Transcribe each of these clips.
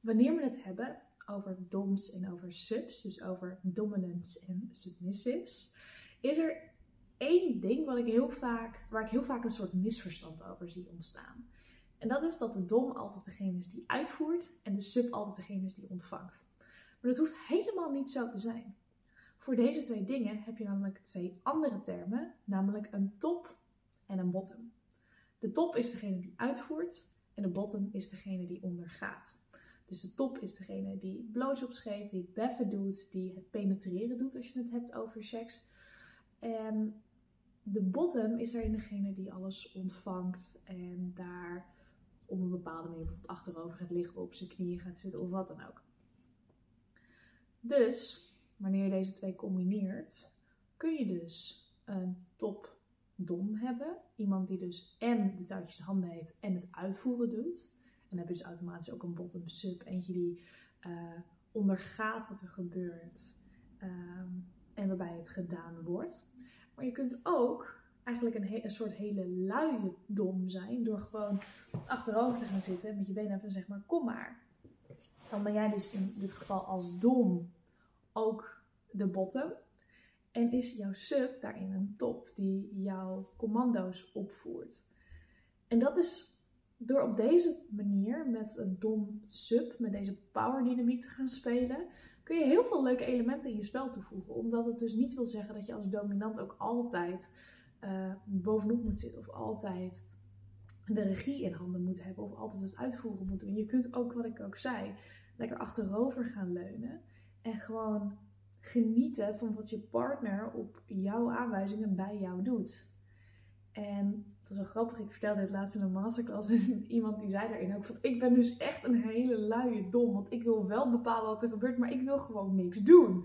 wanneer we het hebben over doms en over subs, dus over dominance en submissives, is er één ding wat ik heel vaak, waar ik heel vaak een soort misverstand over zie ontstaan. En dat is dat de dom altijd degene is die uitvoert en de sub altijd degene is die ontvangt. Maar dat hoeft helemaal niet zo te zijn. Voor deze twee dingen heb je namelijk twee andere termen, namelijk een top en een bottom. De top is degene die uitvoert en de bottom is degene die ondergaat. Dus de top is degene die blowjobs geeft, die beffen doet, die het penetreren doet als je het hebt over seks. En de bottom is daarin degene die alles ontvangt en daar op een bepaalde manier bijvoorbeeld achterover gaat liggen, op zijn knieën gaat zitten of wat dan ook. Dus wanneer je deze twee combineert, kun je dus een top dom hebben. Iemand die dus en de touwtjes in handen heeft en het uitvoeren doet. En heb je dus automatisch ook een bottom sub. Eentje die uh, ondergaat wat er gebeurt. Ehm, en waarbij het gedaan wordt. Maar je kunt ook eigenlijk een, een soort hele luie dom zijn. Door gewoon achterover te gaan zitten met je benen even zeg maar kom maar. Dan ben jij dus in dit geval als dom ook de bottom. En is jouw sub daarin een top die jouw commando's opvoert. En dat is door op deze manier met een dom sub, met deze power dynamiek te gaan spelen, kun je heel veel leuke elementen in je spel toevoegen. Omdat het dus niet wil zeggen dat je als dominant ook altijd uh, bovenop moet zitten of altijd de regie in handen moet hebben of altijd het uitvoeren moet doen. Je kunt ook, wat ik ook zei, lekker achterover gaan leunen en gewoon genieten van wat je partner op jouw aanwijzingen bij jou doet. En het is wel grappig, ik vertelde het laatst in een masterclass en iemand die zei daarin ook van ik ben dus echt een hele luie dom, want ik wil wel bepalen wat er gebeurt, maar ik wil gewoon niks doen.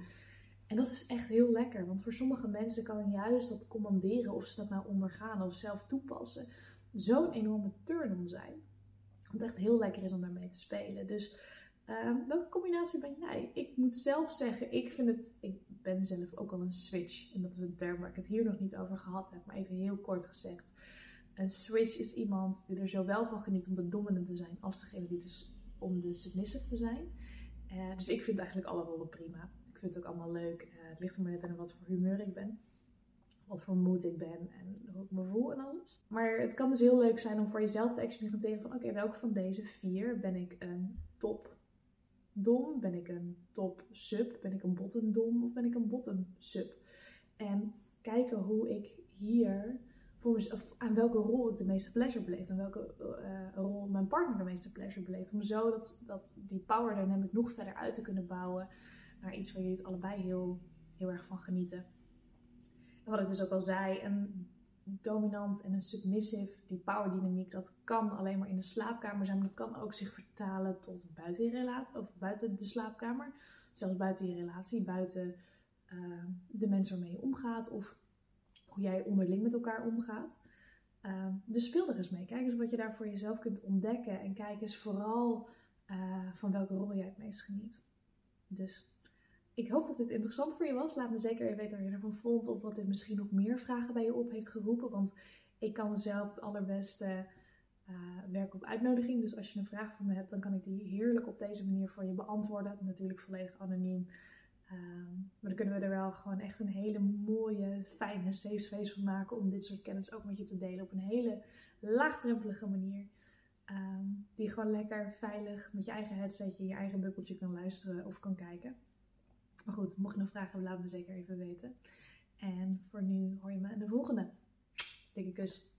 En dat is echt heel lekker, want voor sommige mensen kan juist dat commanderen of ze dat nou ondergaan of zelf toepassen zo'n enorme turn-on zijn. Want het echt heel lekker is om daarmee te spelen. Dus Ehm, welke combinatie ben jij? Ik moet zelf zeggen, ik vind het. Ik ben zelf ook al een switch. En dat is een term waar ik het hier nog niet over gehad heb, maar even heel kort gezegd. Een switch is iemand die er zowel van geniet om de dominant te zijn, als degene die dus om de submissive te zijn. Uh, dus ik vind eigenlijk alle rollen prima. Ik vind het ook allemaal leuk. Uh, het ligt er maar net aan wat voor humeur ik ben. Wat voor moed ik ben en hoe ik me voel en alles. Maar het kan dus heel leuk zijn om voor jezelf te experimenteren van oké, welke van deze vier ben ik een top dom? Ben ik een top sub? Ben ik een bottom dom of ben ik een bottom sub? En kijken hoe ik hier voor aan welke rol ik de meeste pleasure beleef. Aan welke uh, rol mijn partner de meeste pleasure beleeft. Om zo dat, dat die power dynamic nog verder uit te kunnen bouwen naar iets waar jullie het allebei heel, heel erg van genieten. En wat ik dus ook al zei, een dominant en een submissive, die power dynamiek, dat kan alleen maar in de slaapkamer zijn, maar dat kan ook zich vertalen tot buiten je relatie, of buiten de slaapkamer, zelfs buiten je relatie, buiten uh, de mensen waarmee je omgaat of hoe jij onderling met elkaar omgaat. Uh, dus speel er eens mee. Kijk eens wat je daar voor jezelf kunt ontdekken en kijk eens vooral uh, van welke rol jij het meest geniet. Dus ik hoop dat dit interessant voor je was. Laat me zeker even weten wat je ervan vond. Of wat dit misschien nog meer vragen bij je op heeft geroepen. Want ik kan zelf het allerbeste uh, werken op uitnodiging. Dus als je een vraag voor me hebt, dan kan ik die heerlijk op deze manier voor je beantwoorden. Natuurlijk volledig anoniem. Um, maar dan kunnen we er wel gewoon echt een hele mooie, fijne safe space van maken. Om dit soort kennis ook met je te delen op een hele laagdrempelige manier. Um, die gewoon lekker veilig met je eigen headsetje je eigen bubbeltje kan luisteren of kan kijken. Maar goed, mocht je nog vragen hebben, laat me zeker even weten. En voor nu hoor je me in de volgende. Dikke kus.